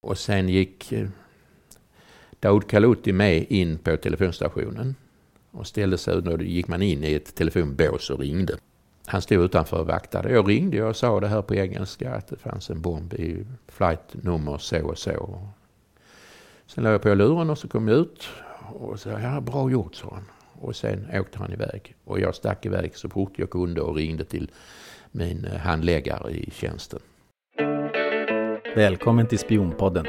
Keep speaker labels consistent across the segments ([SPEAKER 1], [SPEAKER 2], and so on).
[SPEAKER 1] Och sen gick eh, Daoud Kaluti med in på telefonstationen och ställde sig och då gick man in i ett telefonbås och ringde. Han stod utanför och vaktade. Jag ringde och sa det här på engelska att det fanns en bomb i flight nummer så och så. Sen la jag på luren och så kom jag ut och sa ja bra gjort sa han. Och sen åkte han iväg. Och jag stack iväg så fort jag kunde och ringde till min eh, handläggare i tjänsten.
[SPEAKER 2] Välkommen till Spionpodden.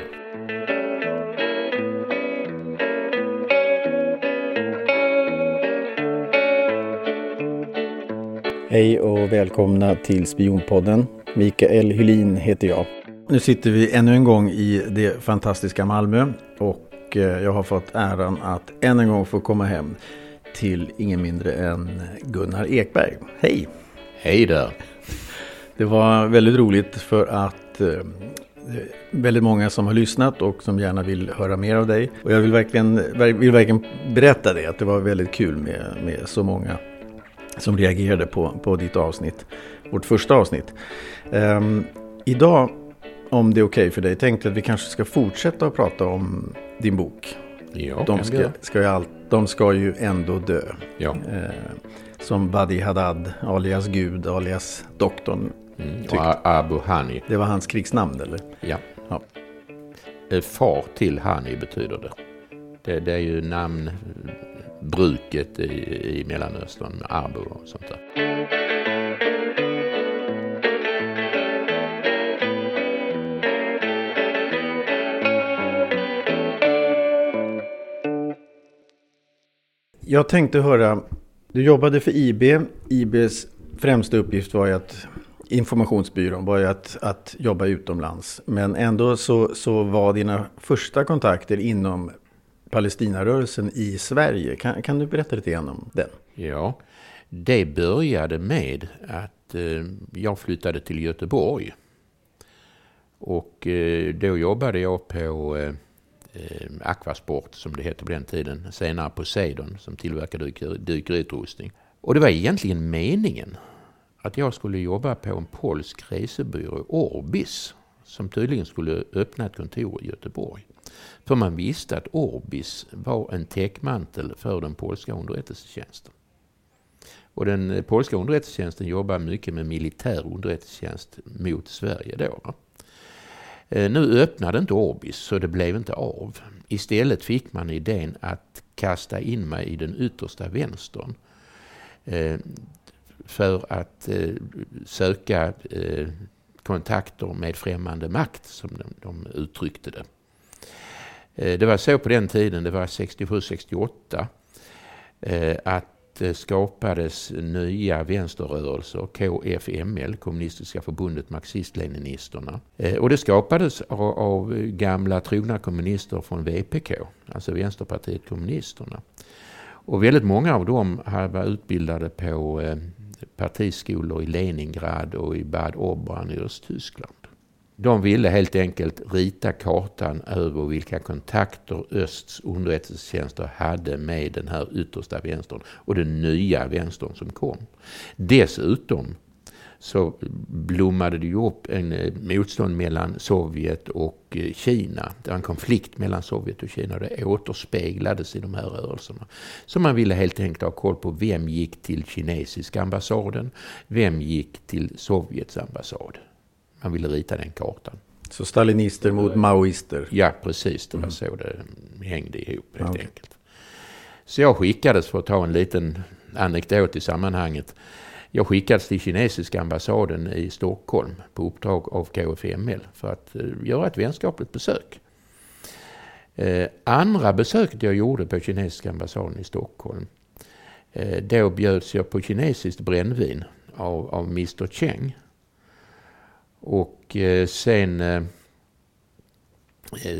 [SPEAKER 2] Hej och välkomna till Spionpodden. Mikael Hylin heter jag. Nu sitter vi ännu en gång i det fantastiska Malmö och eh, jag har fått äran att än en gång få komma hem till ingen mindre än Gunnar Ekberg. Hej!
[SPEAKER 1] Hej där!
[SPEAKER 2] Det var väldigt roligt för att eh, väldigt många som har lyssnat och som gärna vill höra mer av dig. Och jag vill verkligen, vill verkligen berätta det, att det var väldigt kul med, med så många som reagerade på, på ditt avsnitt, vårt första avsnitt. Um, idag, om det är okej okay för dig, tänkte jag att vi kanske ska fortsätta att prata om din bok.
[SPEAKER 1] Ja,
[SPEAKER 2] de, ska, ska ju all, de ska ju ändå dö.
[SPEAKER 1] Ja.
[SPEAKER 2] Uh, som Badi Haddad, alias Gud, alias doktorn.
[SPEAKER 1] Mm, och Abu Hani.
[SPEAKER 2] Det var hans krigsnamn eller?
[SPEAKER 1] Ja.
[SPEAKER 2] ja.
[SPEAKER 1] Eh, far till Hani betyder det. Det, det är ju namnbruket i, i Mellanöstern, Abu och sånt där.
[SPEAKER 2] Jag tänkte höra, du jobbade för IB. IBs främsta uppgift var ju att informationsbyrån var ju att, att jobba utomlands. Men ändå så, så var dina första kontakter inom Palestinarörelsen i Sverige. Kan, kan du berätta lite grann om den?
[SPEAKER 1] Ja, det började med att eh, jag flyttade till Göteborg. Och eh, då jobbade jag på eh, eh Aquasport som det hette på den tiden. Senare Poseidon som tillverkade dykerutrustning. Och det var egentligen meningen att jag skulle jobba på en polsk resebyrå, Orbis, som tydligen skulle öppna ett kontor i Göteborg. För man visste att Orbis var en täckmantel för den polska underrättelsetjänsten. Och den eh, polska underrättelsetjänsten jobbar mycket med militär underrättelsetjänst mot Sverige då. Eh, nu öppnade inte Orbis så det blev inte av. Istället fick man idén att kasta in mig i den yttersta vänstern. Eh, för att eh, söka eh, kontakter med främmande makt, som de, de uttryckte det. Eh, det var så på den tiden, det var 67-68, eh, att det skapades nya vänsterrörelser, KFML, Kommunistiska förbundet Marxist-Leninisterna. Eh, och det skapades av, av gamla trogna kommunister från VPK, alltså Vänsterpartiet kommunisterna. Och väldigt många av dem var utbildade på partiskolor i Leningrad och i Bad Obran i Östtyskland. De ville helt enkelt rita kartan över vilka kontakter östs underrättelsetjänster hade med den här yttersta vänstern och den nya vänstern som kom. Dessutom så blommade det ju upp en eh, motstånd mellan Sovjet och eh, Kina. Det var en konflikt mellan Sovjet och Kina och det återspeglades i de här rörelserna. Så man ville helt enkelt ha koll på vem gick till kinesiska ambassaden, vem gick till Sovjets ambassad. Man ville rita den kartan.
[SPEAKER 2] Så stalinister mot maoister?
[SPEAKER 1] Ja, precis. Det var mm. så det hängde ihop helt okay. enkelt. Så jag skickades, för att ta en liten anekdot i sammanhanget, jag skickades till kinesiska ambassaden i Stockholm på uppdrag av KFML för att eh, göra ett vänskapligt besök. Eh, andra besöket jag gjorde på kinesiska ambassaden i Stockholm, eh, då bjöds jag på kinesiskt brännvin av, av Mr Cheng. Och sen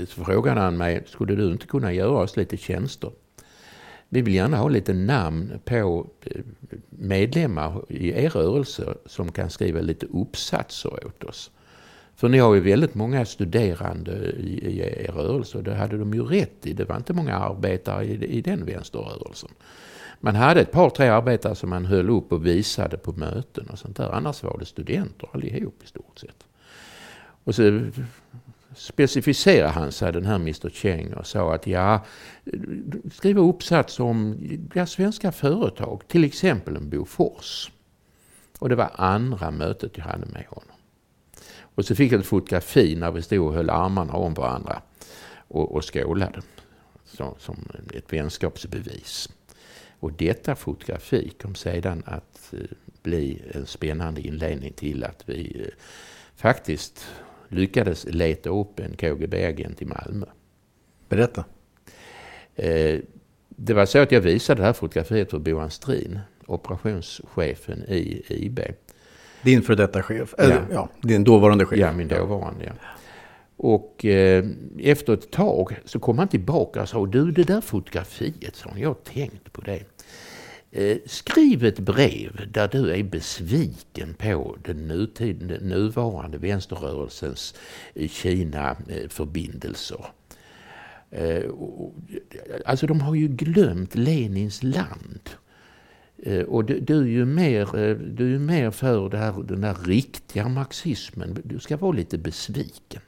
[SPEAKER 1] frågade han mig, skulle du inte kunna göra oss lite tjänster? Vi vill gärna ha lite namn på eh, medlemmar i er rörelse som kan skriva lite uppsatser åt oss. För ni har ju väldigt många studerande i, i er rörelse och det hade de ju rätt i. Det var inte många arbetare i, i den vänsterrörelsen. Man hade ett par, tre arbetare som man höll upp och visade på möten och sånt där. Annars var det studenter allihop i stort sett. Och så specificerade han sig, den här Mr Cheng, och sa att ja, skriva uppsats om ja, svenska företag, till exempel en Bofors. Och det var andra mötet jag hade med honom. Och så fick jag ett fotografi när vi stod och höll armarna om varandra och, och skålade. Så, som ett vänskapsbevis. Och detta fotografi kom sedan att eh, bli en spännande inledning till att vi eh, faktiskt lyckades leta upp en KGB-agent i Malmö.
[SPEAKER 2] Berätta.
[SPEAKER 1] Eh, det var så att jag visade det här fotografiet för Boan Strin, operationschefen i IB.
[SPEAKER 2] Din för detta chef? Eller, ja. ja. din dåvarande chef?
[SPEAKER 1] Ja, min dåvarande. Ja. Och eh, efter ett tag så kom han tillbaka och sa, du det där fotografiet, sa jag har tänkt på det. Eh, skriv ett brev där du är besviken på den, nutid, den nuvarande vänsterrörelsens eh, Kina-förbindelser. Eh, alltså de har ju glömt Lenins land. Och du, du, är ju mer, du är mer för det här, den där riktiga marxismen. Du ska vara lite besviken.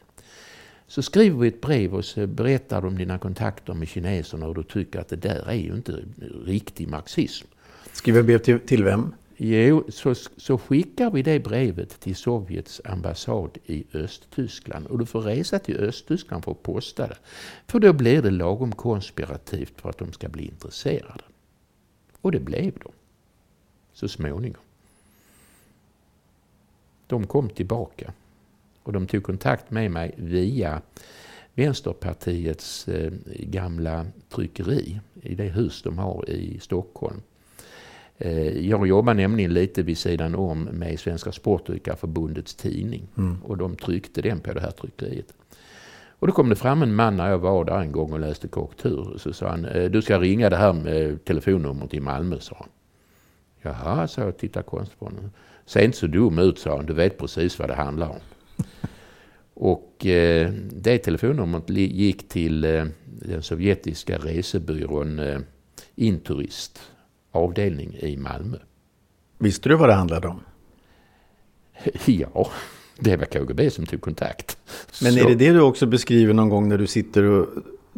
[SPEAKER 1] Så skriver vi ett brev och så berättar du om dina kontakter med kineserna och du tycker att det där är ju inte riktig marxism.
[SPEAKER 2] Skriver brev till, till vem?
[SPEAKER 1] Jo, så, så skickar vi det brevet till Sovjets ambassad i Östtyskland. Och du får resa till Östtyskland för att posta det. För då blir det lagom konspirativt för att de ska bli intresserade. Och det blev de. Så småningom. De kom tillbaka. Och de tog kontakt med mig via Vänsterpartiets eh, gamla tryckeri i det hus de har i Stockholm. Eh, jag jobbar nämligen lite vid sidan om med Svenska Sportdykarförbundets tidning. Mm. Och de tryckte den på det här tryckeriet. Och då kom det fram en man när jag var där en gång och läste korrektur. Så sa han, eh, du ska ringa det här med telefonnumret i Malmö, sa han. Jaha, sa jag och tittade konstigt på honom. Se inte så dum ut, sa han. Du vet precis vad det handlar om. och eh, det telefonnumret gick till eh, den sovjetiska resebyrån eh, Inturist avdelning i Malmö.
[SPEAKER 2] Visste du vad det handlade om?
[SPEAKER 1] Ja, det var KGB som tog kontakt.
[SPEAKER 2] Men Så. är det det du också beskriver någon gång när du sitter och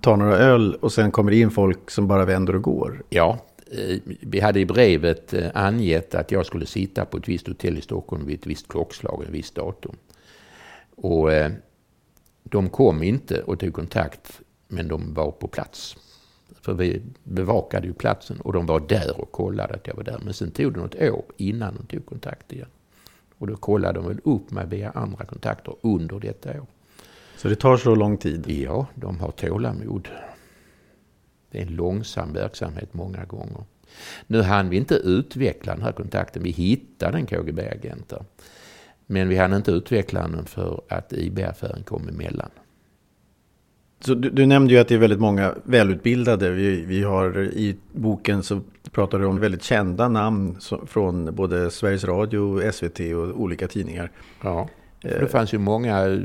[SPEAKER 2] tar några öl och sen kommer in folk som bara vänder och går?
[SPEAKER 1] Ja, eh, vi hade i brevet eh, angett att jag skulle sitta på ett visst hotell i Stockholm vid ett visst klockslag, en viss datum. Och eh, de kom inte och tog kontakt, men de var på plats. För vi bevakade ju platsen och de var där och kollade att jag var där. Men sen tog det något år innan de tog kontakt igen. Och då kollade de väl upp mig via andra kontakter under detta år.
[SPEAKER 2] Så det tar så lång tid?
[SPEAKER 1] Ja, de har tålamod. Det är en långsam verksamhet många gånger. Nu hann vi inte utveckla den här kontakten. Vi hittade en KGB-agent Men vi hann inte utveckla den för att IB-affären kom emellan.
[SPEAKER 2] Så du, du, nämnde ju att det är väldigt många välutbildade. Vi, vi har i boken så pratar du om väldigt kända namn från både Sveriges Radio, SVT och olika tidningar.
[SPEAKER 1] Ja, eh. det fanns ju många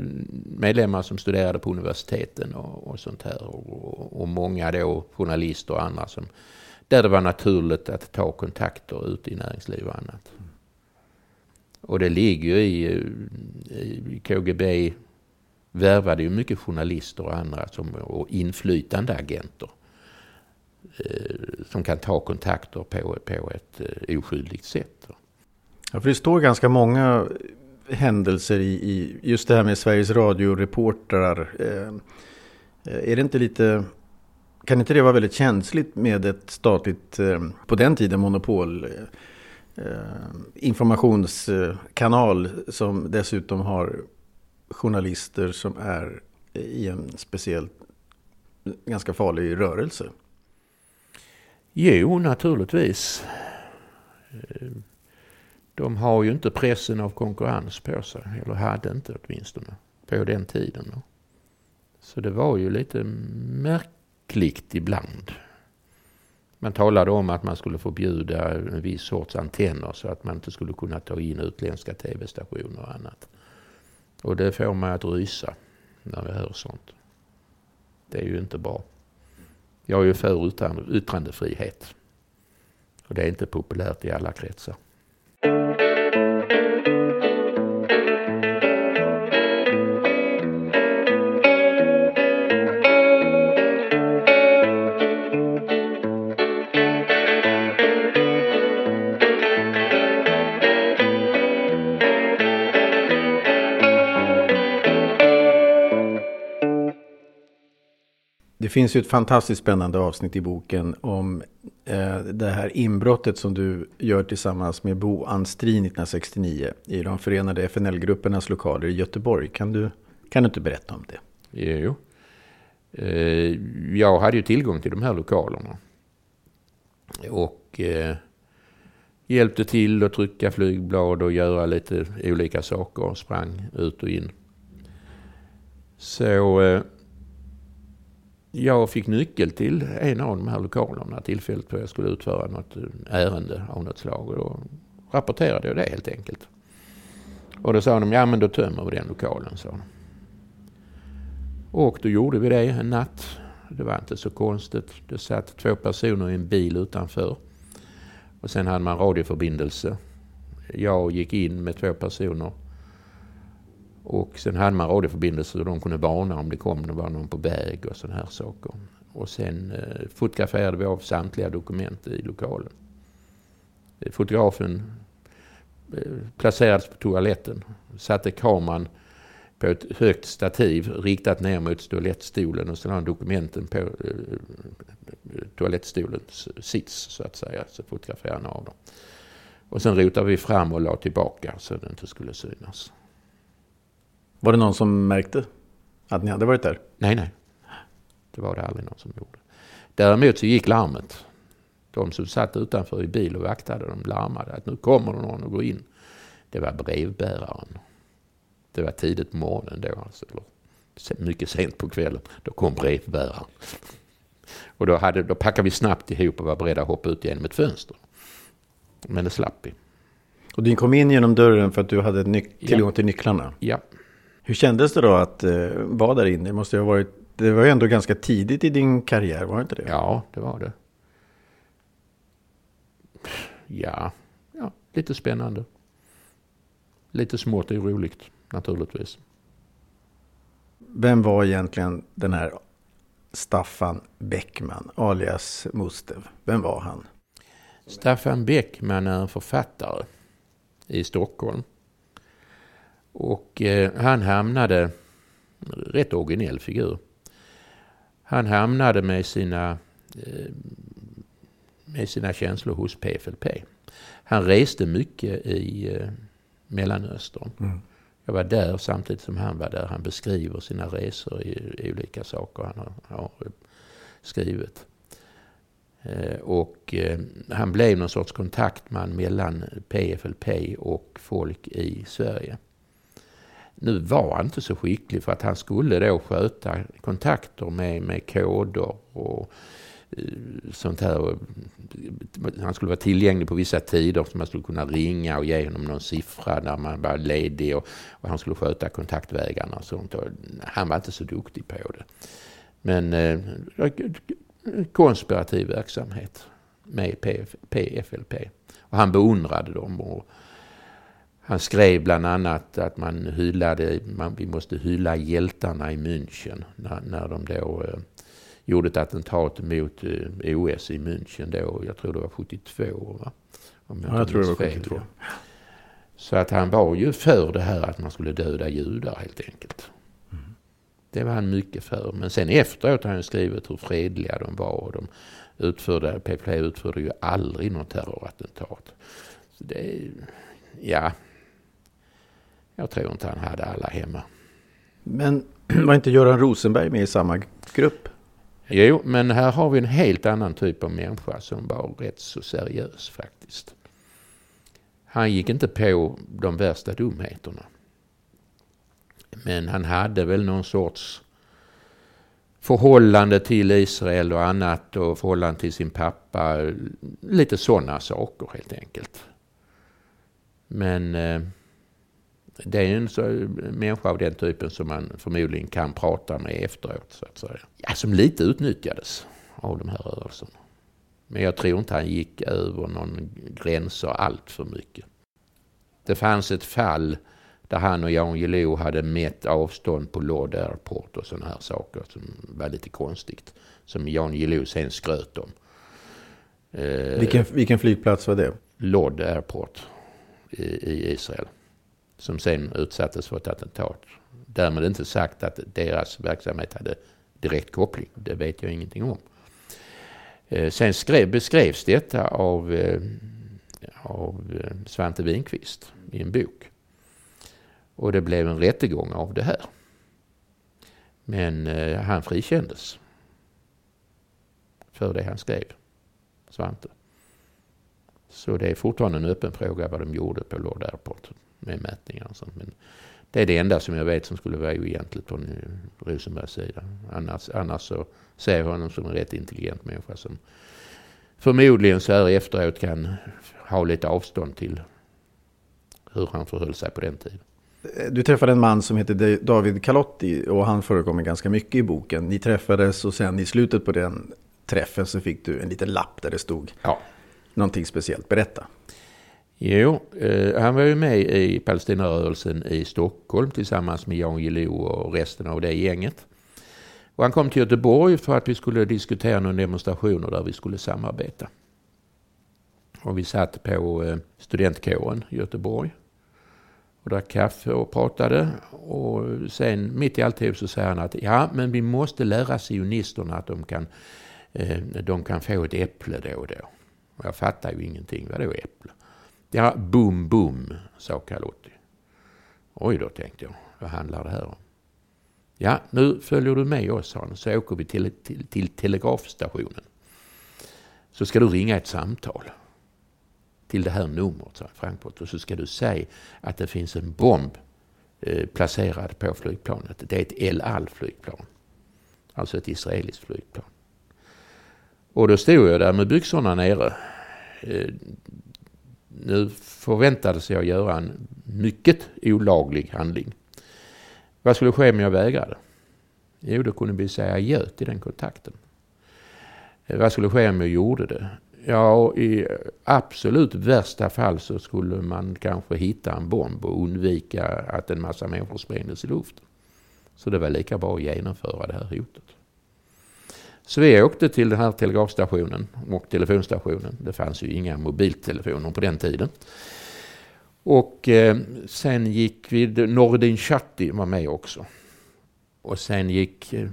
[SPEAKER 1] medlemmar som studerade på universiteten och, och sånt här. Och, och, många då journalister och andra som där det var naturligt att ta kontakter ute i näringsliv och annat. Och det ligger ju i, i KGB värvade ju mycket journalister och andra som, och inflytande agenter. Eh, som kan ta kontakter på, på ett eh, oskyldigt sätt.
[SPEAKER 2] Ja, för det står ganska många händelser i, i just det här med Sveriges Radio-reportrar. Eh, eh är det inte lite... Kan inte det vara väldigt känsligt med ett statligt, eh, på den tiden, monopol? Eh, informationskanal som dessutom har journalister som är i en speciell, ganska farlig rörelse?
[SPEAKER 1] Jo, naturligtvis. De har ju inte pressen av konkurrens på sig, eller hade inte åtminstone, på den tiden. Så det var ju lite märkligt ibland. Man talade om att man skulle förbjuda en viss sorts antenner så att man inte skulle kunna ta in utländska tv-stationer och annat. Och det får mig att rysa när vi hör sånt. Det är ju inte bra. Jag är ju för yttrandefrihet. Och det är inte populärt i alla kretsar.
[SPEAKER 2] Finns ju ett fantastiskt spännande avsnitt i boken om eh, det här inbrottet som du gör tillsammans med Bo Anstrin 1969 i de förenade FNL-gruppernas lokaler i Göteborg. Kan du, kan du inte berätta om det?
[SPEAKER 1] Eh, jo. Eh, jag hade ju tillgång till de här lokalerna. Och eh, hjälpte till att trycka flygblad och göra lite olika saker. Sprang ut och in. Så eh, jag fick nyckel till en av de här lokalerna tillfälligt då jag skulle utföra något eh, ärende av något slag. Och då rapporterade jag det helt enkelt. Och då sa de, ja men då tömmer vi den lokalen, sa de. Och då gjorde vi det en natt. Det var inte så konstigt. Det satt två personer i en bil utanför. Och sen hade man radioförbindelse. Jag gick in med två personer. Och sen hade man radioförbindelser och de kunde varna om det kom det var någon på väg och sådana här saker. Och sen eh, fotograferade vi av samtliga dokument i lokalen. Eh, fotografen eh, placerades på toaletten. Satte kameran på ett högt stativ riktat ner mot toalettstolen och sen har han dokumenten på eh, toalettstolens sits så att säga. Så fotograferade han av dem. Och sen rotade vi fram och la tillbaka så att det inte skulle synas.
[SPEAKER 2] Var det någon som märkte att ni hade varit där?
[SPEAKER 1] Nej, nej. Det var det aldrig någon som gjorde. Däremot så gick larmet. De som satt utanför i bil och vaktade, de larmade att nu kommer det någon och går in. Det var brevbäraren. Det var tidigt på morgonen då, alltså, eller mycket sent på kvällen. Då kom brevbäraren. Och då, hade, då packade vi snabbt ihop och var beredda att hoppa ut genom ett fönster. Men det slapp vi.
[SPEAKER 2] Och du kom in genom dörren för att du hade nyc- tillgång till nycklarna?
[SPEAKER 1] Ja.
[SPEAKER 2] Hur kändes det då att eh, vara där inne? Det, måste ha varit, det var ju ändå ganska tidigt i din karriär, var det inte det?
[SPEAKER 1] Ja, det var det. Ja, ja lite spännande. Lite smått roligt naturligtvis.
[SPEAKER 2] Vem var egentligen den här Staffan Bäckman, alias Mustev? Vem var han?
[SPEAKER 1] Staffan Bäckman är en författare i Stockholm. Och eh, han hamnade, rätt originell figur. Han hamnade med sina, eh, med sina känslor hos PFLP. Han reste mycket i eh, Mellanöstern. Mm. Jag var där samtidigt som han var där. Han beskriver sina resor i, i olika saker han har, har skrivit. Eh, och eh, han blev någon sorts kontaktman mellan PFLP och folk i Sverige. Nu var han inte så skicklig för att han skulle då sköta kontakter med, med koder och eh, sånt här. Han skulle vara tillgänglig på vissa tider så man skulle kunna ringa och ge honom någon siffra när man var ledig och, och han skulle sköta kontaktvägarna och sånt. Och han var inte så duktig på det. Men eh, konspirativ verksamhet med PF, PFLP. Och han beundrade dem. Och, han skrev bland annat att man hyllade, man, vi måste hylla hjältarna i München när, när de då eh, gjorde ett attentat mot eh, OS i München då, jag tror det var 72 va?
[SPEAKER 2] Om jag, ja, jag tror det var 72. Fel,
[SPEAKER 1] Så att han var ju för det här att man skulle döda judar helt enkelt. Mm. Det var han mycket för. Men sen efteråt har han skrivit hur fredliga de var. Och de utförde, PPP utförde ju aldrig något terrorattentat. Så det, ja, jag tror inte han hade alla hemma.
[SPEAKER 2] Men var inte Göran Rosenberg med i samma grupp?
[SPEAKER 1] Jo, men här har vi en helt annan typ av människa som var rätt så seriös faktiskt. Han gick inte på de värsta dumheterna. Men han hade väl någon sorts förhållande till Israel och annat och förhållande till sin pappa. Lite sådana saker helt enkelt. Men eh, det är en så, människa av den typen som man förmodligen kan prata med efteråt. Så att säga. Ja, som lite utnyttjades av de här rörelserna. Men jag tror inte han gick över någon gränser allt för mycket. Det fanns ett fall där han och Jan Guillou hade mätt avstånd på Lord Airport och sådana här saker som var lite konstigt. Som Jan Guillou sen skröt om.
[SPEAKER 2] Vilken, vilken flygplats var det?
[SPEAKER 1] Lord Airport i, i Israel som sen utsattes för ett attentat. Därmed inte sagt att deras verksamhet hade direkt koppling. Det vet jag ingenting om. Eh, sen skrev, beskrevs detta av, eh, av eh, Svante Winqvist i en bok. Och det blev en rättegång av det här. Men han frikändes. För det han skrev, Svante. Så det är fortfarande en öppen fråga vad de gjorde på Lord Airport med mätningar och sånt. Men det är det enda som jag vet som skulle vara oegentligt från Rosenbergs sida. Annars, annars så ser jag honom som en rätt intelligent människa som förmodligen så här efteråt kan ha lite avstånd till hur han förhöll sig på den tiden.
[SPEAKER 2] Du träffade en man som heter David Kalotti och han förekommer ganska mycket i boken. Ni träffades och sen i slutet på den träffen så fick du en liten lapp där det stod ja. någonting speciellt. Berätta.
[SPEAKER 1] Jo, eh, han var ju med i Palestinarörelsen i Stockholm tillsammans med Jan Guillou och resten av det gänget. Och han kom till Göteborg för att vi skulle diskutera några demonstrationer där vi skulle samarbeta. Och vi satt på eh, studentkåren i Göteborg och drack kaffe och pratade. Och sen mitt i alltihop så säger han att ja, men vi måste lära sionisterna att de kan, eh, de kan få ett äpple då och då. Och jag fattar ju ingenting. Vadå äpple? Ja, boom, boom, sa Carlotti. Oj då, tänkte jag. Vad handlar det här om? Ja, nu följer du med oss, sa han, så åker vi till, till, till telegrafstationen. Så ska du ringa ett samtal till det här numret, sa Frankfurt, och så ska du säga att det finns en bomb eh, placerad på flygplanet. Det är ett El Al-flygplan. Alltså ett israeliskt flygplan. Och då stod jag där med byxorna nere. Eh, nu förväntades jag göra en mycket olaglig handling. Vad skulle ske om jag vägrade? Jo, då kunde vi säga adjö till den kontakten. Vad skulle ske om jag gjorde det? Ja, i absolut värsta fall så skulle man kanske hitta en bomb och undvika att en massa människor sprängdes i luften. Så det var lika bra att genomföra det här hotet. Så vi åkte till den här telegrafstationen och telefonstationen. Det fanns ju inga mobiltelefoner på den tiden. Och eh, sen gick vi, Nordin Chatti var med också. Och sen gick eh,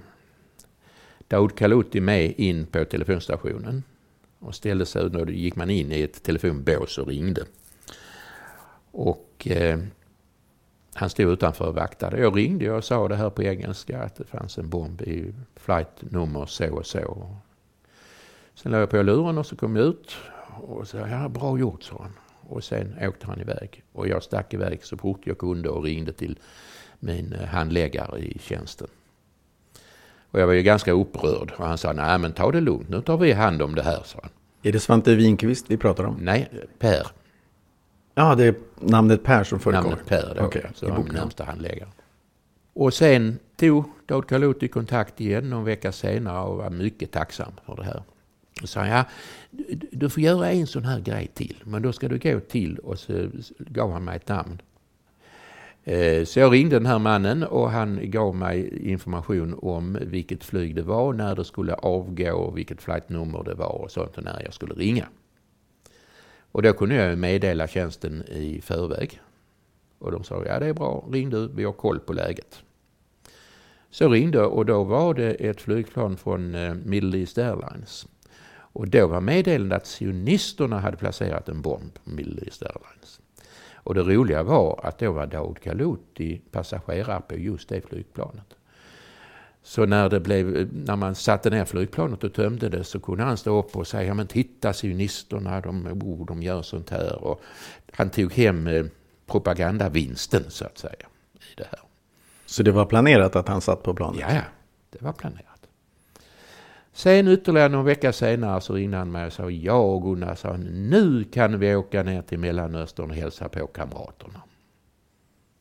[SPEAKER 1] Daoud Kaluti med in på telefonstationen. Och ställde sig, då gick man in i ett telefonbås och ringde. Och eh, han stod utanför och vaktade. Jag ringde och sa det här på engelska att det fanns en bomb i flight nummer så och så. Sen la jag på luren och så kom jag ut och sa ja bra gjort sa han. Och sen åkte han iväg. Och jag stack iväg så fort jag kunde och ringde till min eh, handläggare i tjänsten. Och jag var ju ganska upprörd och han sa nej men ta det lugnt, nu tar vi hand om det här, sa han.
[SPEAKER 2] Är det Svante Winqvist vi pratar om?
[SPEAKER 1] Nej, Per.
[SPEAKER 2] Ja, det är namnet Per som förekommer?
[SPEAKER 1] Namnet Per då, okay, så han närmsta handläggare. Och sen tog Daud Kaluti kontakt igen någon vecka senare och var mycket tacksam för det här. Och sa ja, du får göra en sån här grej till, men då ska du gå till och så gav han mig ett namn. Eh, så jag ringde den här mannen och han gav mig information om vilket flyg det var, när det skulle avgå, vilket flightnummer det var och sånt och när jag skulle ringa. Och då kunde jag meddela tjänsten i förväg. Och de sa, ja det är bra, ring du, vi har koll på läget. Så ringde och då var det ett flygplan från eh, Middle East Airlines. Och då var meddelandet att sionisterna hade placerat en bomb på Middle East Airlines. Och det roliga var att då var Daoud Kaluti passagerare på just det flygplanet. Så när, det blev, när man satte ner flygplanet och tömde det så kunde han stå upp och säga, ja men titta sionisterna, de, oh, de gör sånt här. Och han tog hem eh, propagandavinsten så att säga i det här.
[SPEAKER 2] Så det var planerat att han satt på planet?
[SPEAKER 1] Ja, det var planerat. Sen ytterligare någon vecka senare så ringde han mig och sa, ja Gunnar, sa nu kan vi åka ner till Mellanöstern och hälsa på kamraterna.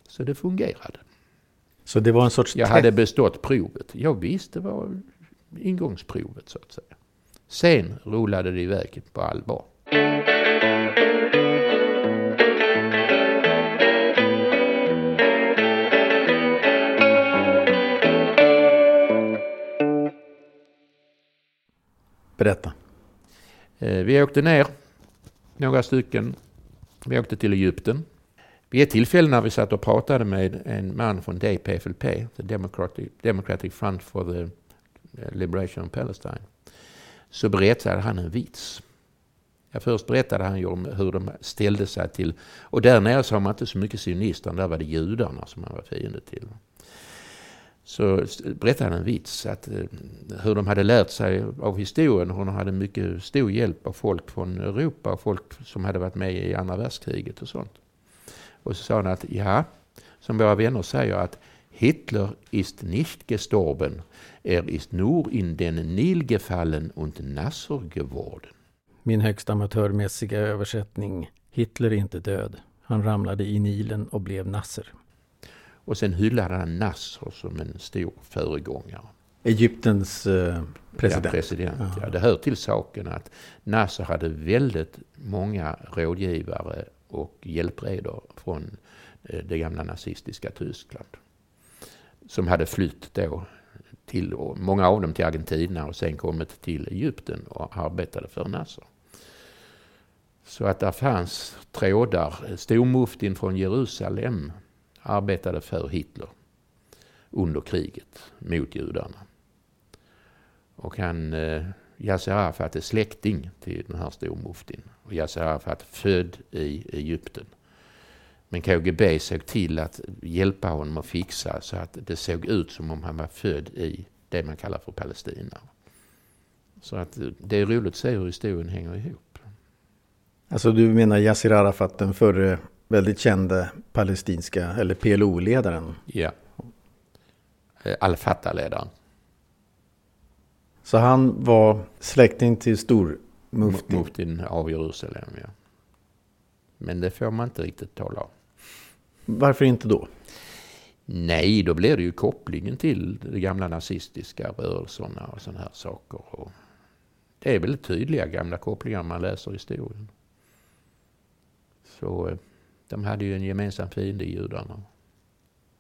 [SPEAKER 1] Så det fungerade.
[SPEAKER 2] Så det var en sorts...
[SPEAKER 1] Jag hade bestått provet. Jag visste det var ingångsprovet så att säga. Sen rullade det iväg på allvar.
[SPEAKER 2] Berätta.
[SPEAKER 1] Eh, vi åkte ner, några stycken. Vi åkte till Egypten. Vid ett tillfälle när vi satt och pratade med en man från DPFLP, the Democratic, Democratic Front for the eh, Liberation of Palestine, så berättade han en vits. Ja, först berättade han ju om hur de ställde sig till, och där nere sa man inte så mycket sionister, där var det judarna som man var fiende till. Så berättade han en vits, att eh, hur de hade lärt sig av historien, hur de hade mycket stor hjälp av folk från Europa och folk som hade varit med i andra världskriget och sånt. Och så sa han att, ja, som våra vänner säger att Hitler ist nicht gestorben, er ist nur in den Nil gefallen und Nasser geworden.
[SPEAKER 2] Min högst amatörmässiga översättning. Hitler är inte död. Han ramlade i Nilen och blev Nasser.
[SPEAKER 1] Och sen hyllade han Nasser som en stor föregångare.
[SPEAKER 2] Egyptens eh, president.
[SPEAKER 1] Ja, president ja. Det hör till saken att Nasser hade väldigt många rådgivare och hjälpredor från eh, det gamla nazistiska Tyskland. Som hade flytt då till, många av dem till Argentina och sen kommit till Egypten och arbetade för Nasser. Så att där fanns trådar. Eh, stormuftin från Jerusalem arbetade för Hitler under kriget mot judarna. Och han, eh, Yasser Arafat är släkting till den här stormuftin. Och Yasser Arafat född i Egypten. Men KGB såg till att hjälpa honom att fixa så att det såg ut som om han var född i det man kallar för Palestina. Så att det är roligt att se hur historien hänger ihop.
[SPEAKER 2] Alltså du menar Yassir Arafat, den förre väldigt kände palestinska, eller PLO-ledaren?
[SPEAKER 1] Ja. Eh, Al-Fatah-ledaren.
[SPEAKER 2] Så han var släkting till stormuftin?
[SPEAKER 1] Muftin av Jerusalem, ja. Men det får man inte riktigt tala om.
[SPEAKER 2] Varför inte då?
[SPEAKER 1] Nej, då blir det ju kopplingen till de gamla nazistiska rörelserna och sådana här saker. Och det är väldigt tydliga gamla kopplingar man läser historien. Så eh, de hade ju en gemensam fiende i judarna.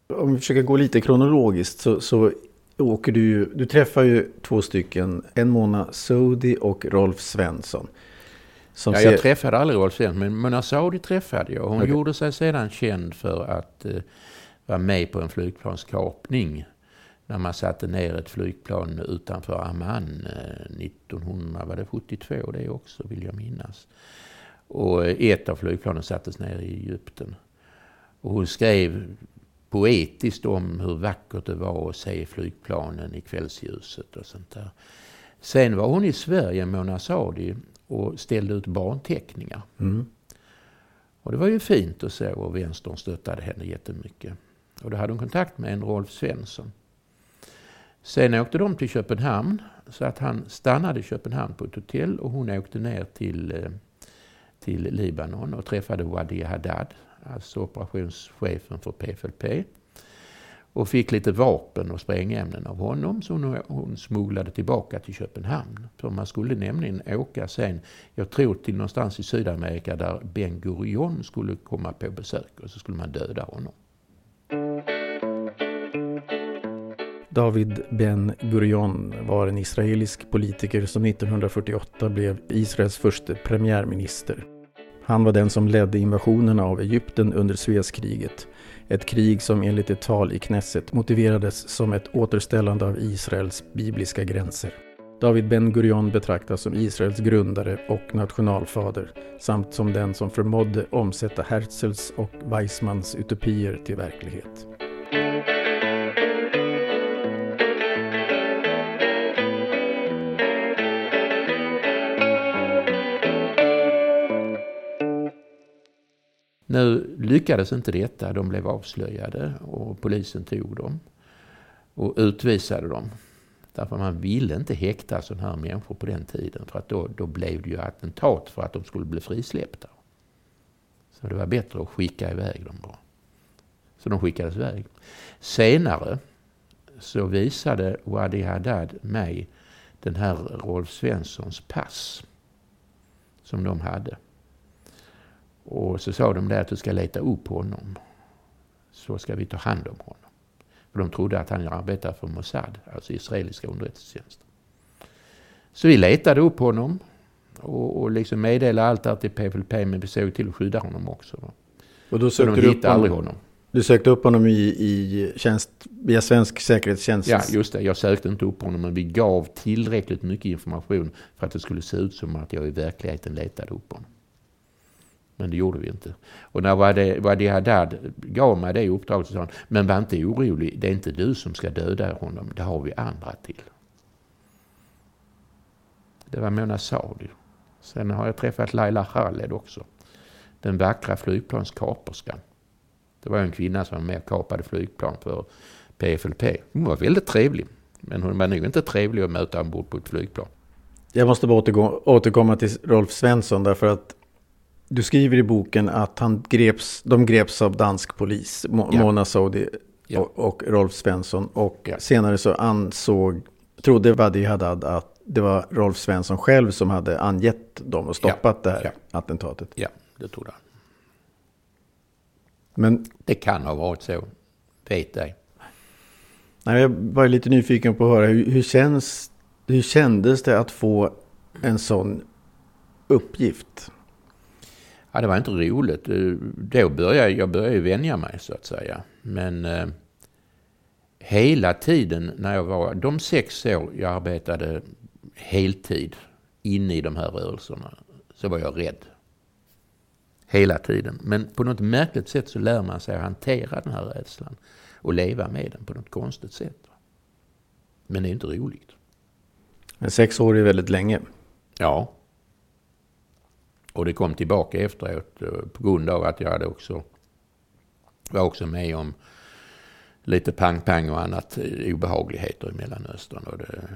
[SPEAKER 2] Om vi försöker gå lite kronologiskt så, så åker du ju, du träffar ju två stycken, en Mona Sodi och Rolf Svensson.
[SPEAKER 1] ja, ser... Jag träffade aldrig Rolf Svensson, men Mona Saudi träffade jag. Hon okay. gjorde sig sedan känd för att eh, vara med på en flygplanskapning. När man satte ner ett flygplan utanför Amman eh, 1972, det också vill jag minnas. Och ett av flygplanen sattes ner i Egypten. Och hon skrev poetiskt om hur vackert det var att se flygplanen i kvällsljuset och sånt där. Sen var hon i Sverige, Mona Sadi, och ställde ut barnteckningar. Mm. Och det var ju fint att se och vänstern stöttade henne jättemycket. Och då hade hon kontakt med en Rolf Svensson. Sen åkte de till Köpenhamn, så att han stannade i Köpenhamn på ett hotell och hon åkte ner till eh, till Libanon och träffade Wadi Haddad, alltså operationschefen för PFLP. Och fick lite vapen och sprängämnen av honom som hon smugglade tillbaka till Köpenhamn. För man skulle nämligen åka sen, jag tror till någonstans i Sydamerika där Ben Gurion skulle komma på besök och så skulle man döda honom.
[SPEAKER 2] David Ben Gurion var en israelisk politiker som 1948 blev Israels första premiärminister. Han var den som ledde invasionerna av Egypten under Suezkriget. Ett krig som enligt ett tal i Knesset motiverades som ett återställande av Israels bibliska gränser. David Ben Gurion betraktas som Israels grundare och nationalfader samt som den som förmådde omsätta Herzls och Weissmans utopier till verklighet.
[SPEAKER 1] Nu lyckades inte detta. De blev avslöjade och polisen tog dem och utvisade dem. Därför man ville inte häkta sådana här människor på den tiden. För att då, då blev det ju attentat för att de skulle bli frisläppta. Så det var bättre att skicka iväg dem bara. Så de skickades iväg. Senare så visade Wadi Haddad mig den här Rolf Svenssons pass. Som de hade. Och så sa de där att du ska leta upp honom. Så ska vi ta hand om honom. För de trodde att han arbetade för Mossad, alltså israeliska underrättelsetjänsten. Så vi letade upp honom och, och liksom meddelade allt där till PFLP men vi såg till att skydda honom också.
[SPEAKER 2] Och då sökte de
[SPEAKER 1] hittade aldrig honom.
[SPEAKER 2] Du sökte upp honom i, i tjänst, via svensk säkerhetstjänst?
[SPEAKER 1] Ja, just det. Jag sökte inte upp honom, men vi gav tillräckligt mycket information för att det skulle se ut som att jag i verkligheten letade upp honom. Men det gjorde vi inte. Och när Wadi Haddad gav mig det uppdraget så sa han, men var inte orolig, det är inte du som ska döda honom, det har vi andra till. Det var Mona Saudi. Sen har jag träffat Laila Khaled också. Den vackra flygplanskaperskan. Det var en kvinna som var med och kapade flygplan för PFLP. Hon var väldigt trevlig. Men hon var nog inte trevlig att möta ombord på ett flygplan.
[SPEAKER 2] Jag måste bara återkomma till Rolf Svensson därför att du skriver i boken att han greps, de greps av dansk polis, Mo ja. Mona Saudi ja. och, och, Rolf Svensson. Och ja. senare så ansåg, trodde Wadi Haddad att det var Rolf Svensson själv som hade angett dem och stoppat det här attentatet.
[SPEAKER 1] Ja, det trodde han.
[SPEAKER 2] Men,
[SPEAKER 1] det kan ha varit så. Vet ej.
[SPEAKER 2] Nej, jag var lite nyfiken på att höra hur, hur, känns, hur kändes det att få en sån uppgift?
[SPEAKER 1] Ja, det var inte roligt. Då började jag började vänja mig så att säga. Men eh, hela tiden när jag var, de sex år jag arbetade heltid inne i de här rörelserna, så var jag rädd. Hela tiden. Men på något märkligt sätt så lär man sig att hantera den här rädslan och leva med den på något konstigt sätt. Men det är inte roligt.
[SPEAKER 2] Men sex år är väldigt länge.
[SPEAKER 1] Ja. Och det kom tillbaka efteråt eh, på grund av att jag hade också, var också med om lite pang-pang och annat eh, obehagligheter i Mellanöstern. Och det,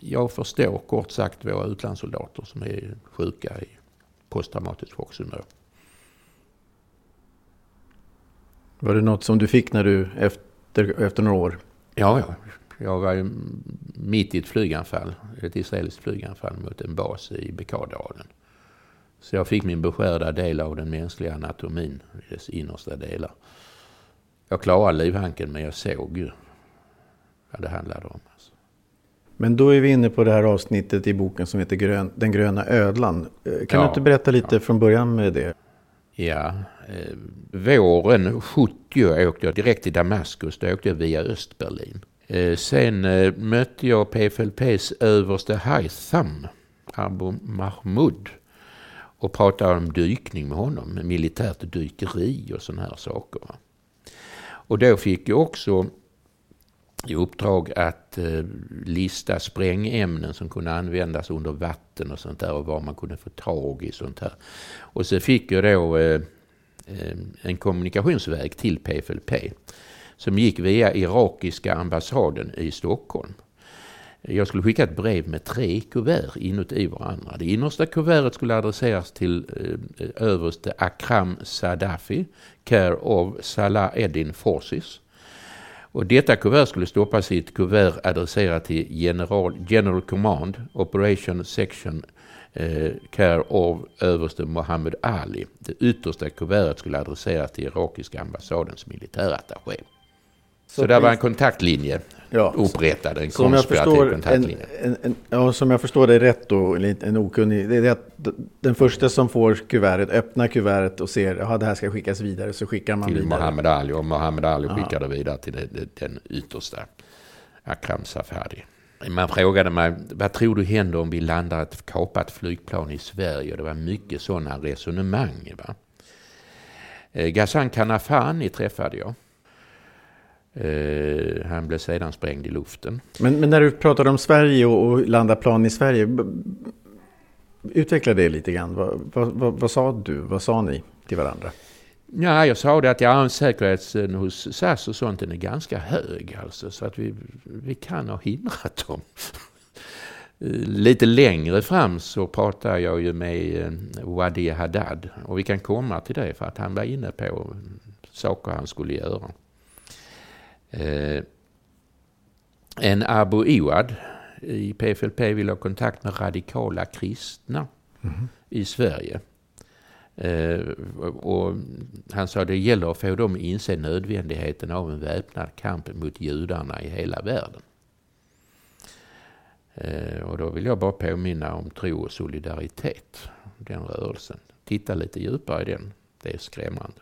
[SPEAKER 1] jag förstår kort sagt våra utlandssoldater som är sjuka i posttraumatiskt chocksyndrom.
[SPEAKER 2] Var det något som du fick när du efter, efter några år?
[SPEAKER 1] Ja, ja. Jag var mitt i ett flyganfall, ett israeliskt flyganfall mot en bas i Bekadalen. Så jag fick min beskärda del av den mänskliga anatomin i dess innersta delar. Jag klarade livhanken men jag såg ju vad det handlade om. Alltså.
[SPEAKER 2] Men då är vi inne på det här avsnittet i boken som heter Grön, Den gröna ödlan. Eh, kan ja, du inte berätta lite ja. från början med det?
[SPEAKER 1] Ja, eh, våren 70 åkte jag direkt till Damaskus. Då åkte jag via Östberlin. Eh, sen eh, mötte jag PFLPs överste Haitham, Abu Mahmoud och pratade om dykning med honom, militärt dykeri och sådana här saker. Och då fick jag också i uppdrag att eh, lista sprängämnen som kunde användas under vatten och sånt där och var man kunde få tag i sånt här. Och så fick jag då eh, eh, en kommunikationsväg till PFLP som gick via irakiska ambassaden i Stockholm. Jag skulle skicka ett brev med tre kuvert inuti varandra. Det innersta kuvertet skulle adresseras till eh, överste Akram Sadafi, care of Salah Eddin Forces. Och detta kuvert skulle stoppas i ett kuvert adresserat till General, General Command, Operation Section eh, Care of överste Mohammed Ali. Det yttersta kuvertet skulle adresseras till irakiska ambassadens militärattaché. Så, så det var en kontaktlinje ja, upprättad, en konspirativ kontaktlinje.
[SPEAKER 2] En, en, ja, som jag förstår det rätt då, en okunnig, det är att den första som får kuvertet öppnar kuvertet och ser att det här ska skickas vidare så skickar man
[SPEAKER 1] till
[SPEAKER 2] vidare.
[SPEAKER 1] Till Mohammed Ali och Mohammed Ali Aha. skickar det vidare till den, den yttersta, Akram Safadi. Man frågade mig, vad tror du händer om vi landar ett kapat flygplan i Sverige? Det var mycket sådana resonemang. Va? Eh, Ghassan Kanafani träffade jag. Uh, han blev sedan sprängd i luften.
[SPEAKER 2] Men, men när du pratade om Sverige och, och landa plan i Sverige. Utveckla det lite grann. Vad, vad, vad, vad, sa du? Vad sa ni till varandra?
[SPEAKER 1] Ja, jag sa det att ja, säkerheten hos SAS och sånt den är ganska hög. Alltså, så att vi, vi kan ha hindrat dem. Eh, lite längre fram så pratar jag ju med eh, Wadi Haddad. Och vi kan komma till det för att han var inne på saker han skulle göra. Eh, en Abu Iwad i PFLP vill ha kontakt med radikala kristna mm. i Sverige. Eh, och han sa det gäller att få dem att inse nödvändigheten av en väpnad kamp mot judarna i hela världen. Eh, och då vill jag bara påminna om tro och solidaritet, den rörelsen. Titta lite djupare i den, det är skrämmande.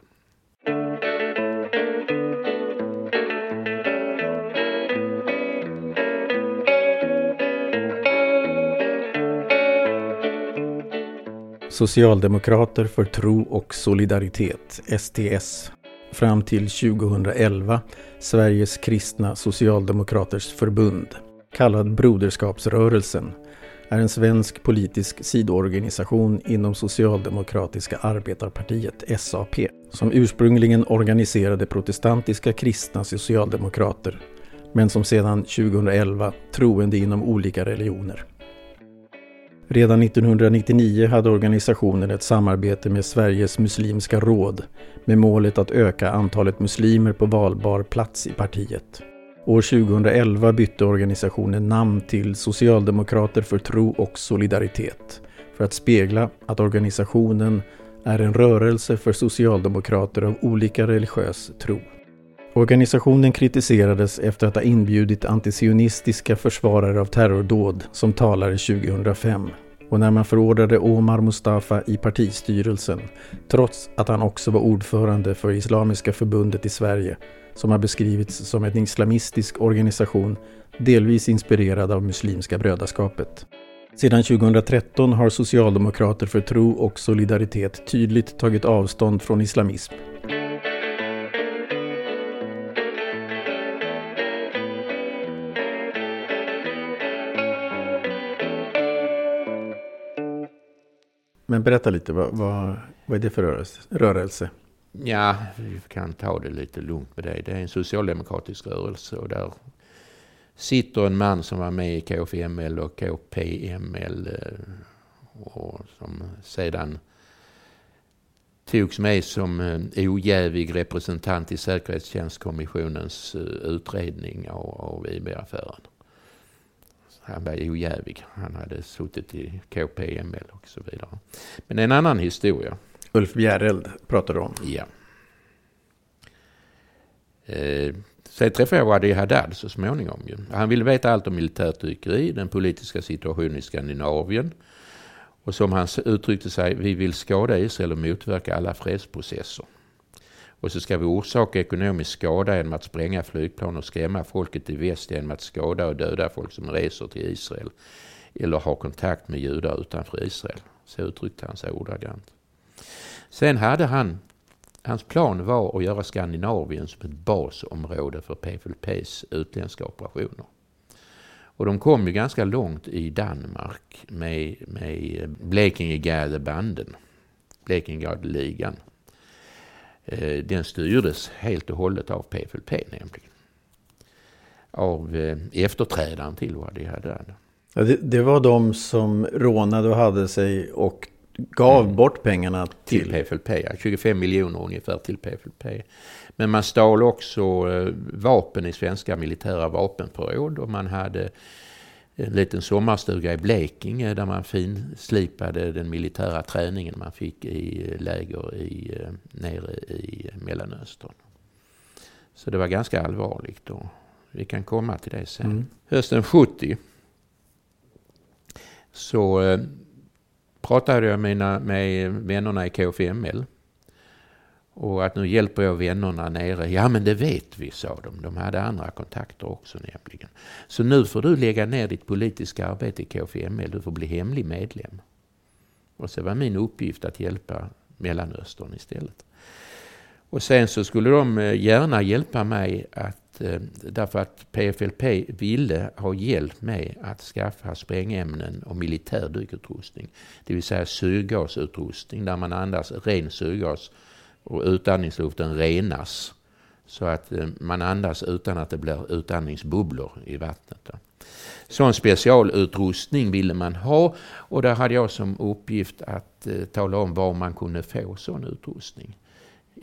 [SPEAKER 2] Socialdemokrater för tro och solidaritet, STS. Fram till 2011 Sveriges kristna socialdemokraters förbund, kallad Broderskapsrörelsen, är en svensk politisk sidoorganisation inom Socialdemokratiska arbetarpartiet, SAP, som ursprungligen organiserade protestantiska kristna socialdemokrater, men som sedan 2011 troende inom olika religioner. Redan 1999 hade organisationen ett samarbete med Sveriges muslimska råd med målet att öka antalet muslimer på valbar plats i partiet. År 2011 bytte organisationen namn till Socialdemokrater för tro och solidaritet för att spegla att organisationen är en rörelse för socialdemokrater av olika religiös tro. Organisationen kritiserades efter att ha inbjudit antisionistiska försvarare av terrordåd som talare 2005 och när man förordrade Omar Mustafa i partistyrelsen trots att han också var ordförande för Islamiska förbundet i Sverige som har beskrivits som en islamistisk organisation delvis inspirerad av Muslimska brödraskapet. Sedan 2013 har Socialdemokrater för tro och solidaritet tydligt tagit avstånd från islamism Men berätta lite, vad, vad, vad är det för rörelse? rörelse?
[SPEAKER 1] Ja, vi kan ta det lite lugnt med det. Det är en socialdemokratisk rörelse och där sitter en man som var med i KFML och KPML eh, och som sedan togs med som ojävig representant i säkerhetstjänstkommissionens eh, utredning av IB-affären han var ojävig. Han hade suttit i KPML och så vidare. Men en annan historia.
[SPEAKER 2] Ulf Bjäreld pratar du om.
[SPEAKER 1] Ja. Eh, sen träffade jag Wadi Haddad så småningom. Ju. Han ville veta allt om militärt dykeri, den politiska situationen i Skandinavien. Och som han uttryckte sig, vi vill skada Israel och motverka alla fredsprocesser. Och så ska vi orsaka ekonomisk skada genom att spränga flygplan och skrämma folket i väst genom att skada och döda folk som reser till Israel eller har kontakt med judar utanför Israel. Så uttryckte han sig ordagrant. Sen hade han, hans plan var att göra Skandinavien som ett basområde för PFLPs utländska operationer. Och de kom ju ganska långt i Danmark med, med Blekinge-Gärdebanden, Blekinge-Gardeligan. Eh, den styrdes helt och hållet av PFLP nämligen. Av eh, efterträdaren till Wadi Haddad.
[SPEAKER 2] Ja, det, det, var de som rånade och hade sig och gav mm. bort pengarna till...
[SPEAKER 1] Till PFLP, ja. 25 miljoner ungefär till PFLP. Men man stal också eh, vapen i svenska militära vapenförråd och man hade en liten sommarstuga i Blekinge där man finslipade den militära träningen man fick i läger i, eh, nere i Mellanöstern. Så det var ganska allvarligt och vi kan komma till det sen. Mm. Hösten 70 så eh, pratade jag med, med vännerna i KFML och att nu hjälper jag vännerna nere. Ja men det vet vi, sa de. De hade andra kontakter också nämligen. Så nu får du lägga ner ditt politiska arbete i KFML. Du får bli hemlig medlem. Och så var min uppgift att hjälpa Mellanöstern istället. Och sen så skulle de eh, gärna hjälpa mig att, eh, därför att PFLP ville ha hjälp med att skaffa sprängämnen och militär dykutrustning. Det vill säga syrgasutrustning där man andas ren syrgas och utandningsluften renas så att eh, man andas utan att det blir utandningsbubblor i vattnet. Sån specialutrustning ville man ha och där hade jag som uppgift att eh, tala om var man kunde få sån utrustning.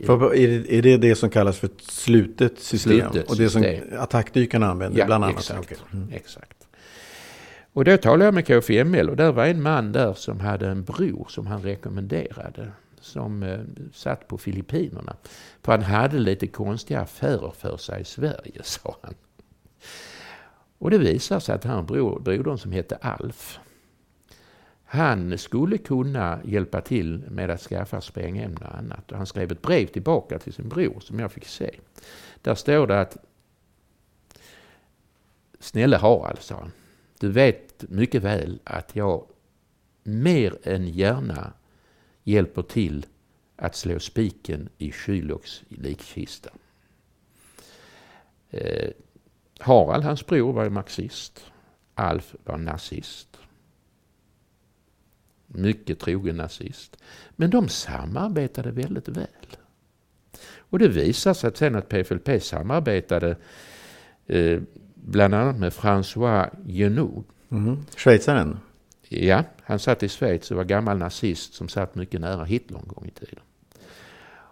[SPEAKER 2] För, är, det, är det det som kallas för ett slutet system?
[SPEAKER 1] Slutet
[SPEAKER 2] och det som attackdykarna använder
[SPEAKER 1] ja,
[SPEAKER 2] bland annat?
[SPEAKER 1] Exakt, mm. exakt. Och då talade jag med KFML och där var en man där som hade en bror som han rekommenderade som eh, satt på Filippinerna. För han hade lite konstiga affärer för sig i Sverige, sa han. Och det visade sig att han bror, brodern som hette Alf, han skulle kunna hjälpa till med att skaffa sprängämnen och annat. Och han skrev ett brev tillbaka till sin bror som jag fick se. Där står det att Snälla Harald, sa han. Du vet mycket väl att jag mer än gärna hjälper till att slå spiken i Kyloks likkista. Eh, Harald, hans bror, var marxist. Alf var nazist. Mycket trogen nazist. Men de samarbetade väldigt väl. Och det visar sig sen att PFLP samarbetade eh, bland annat med François Genoux.
[SPEAKER 2] Mm. Mm-hmm. Schweizaren?
[SPEAKER 1] Ja, han satt i Schweiz och var gammal nazist som satt mycket nära Hitler en gång i tiden.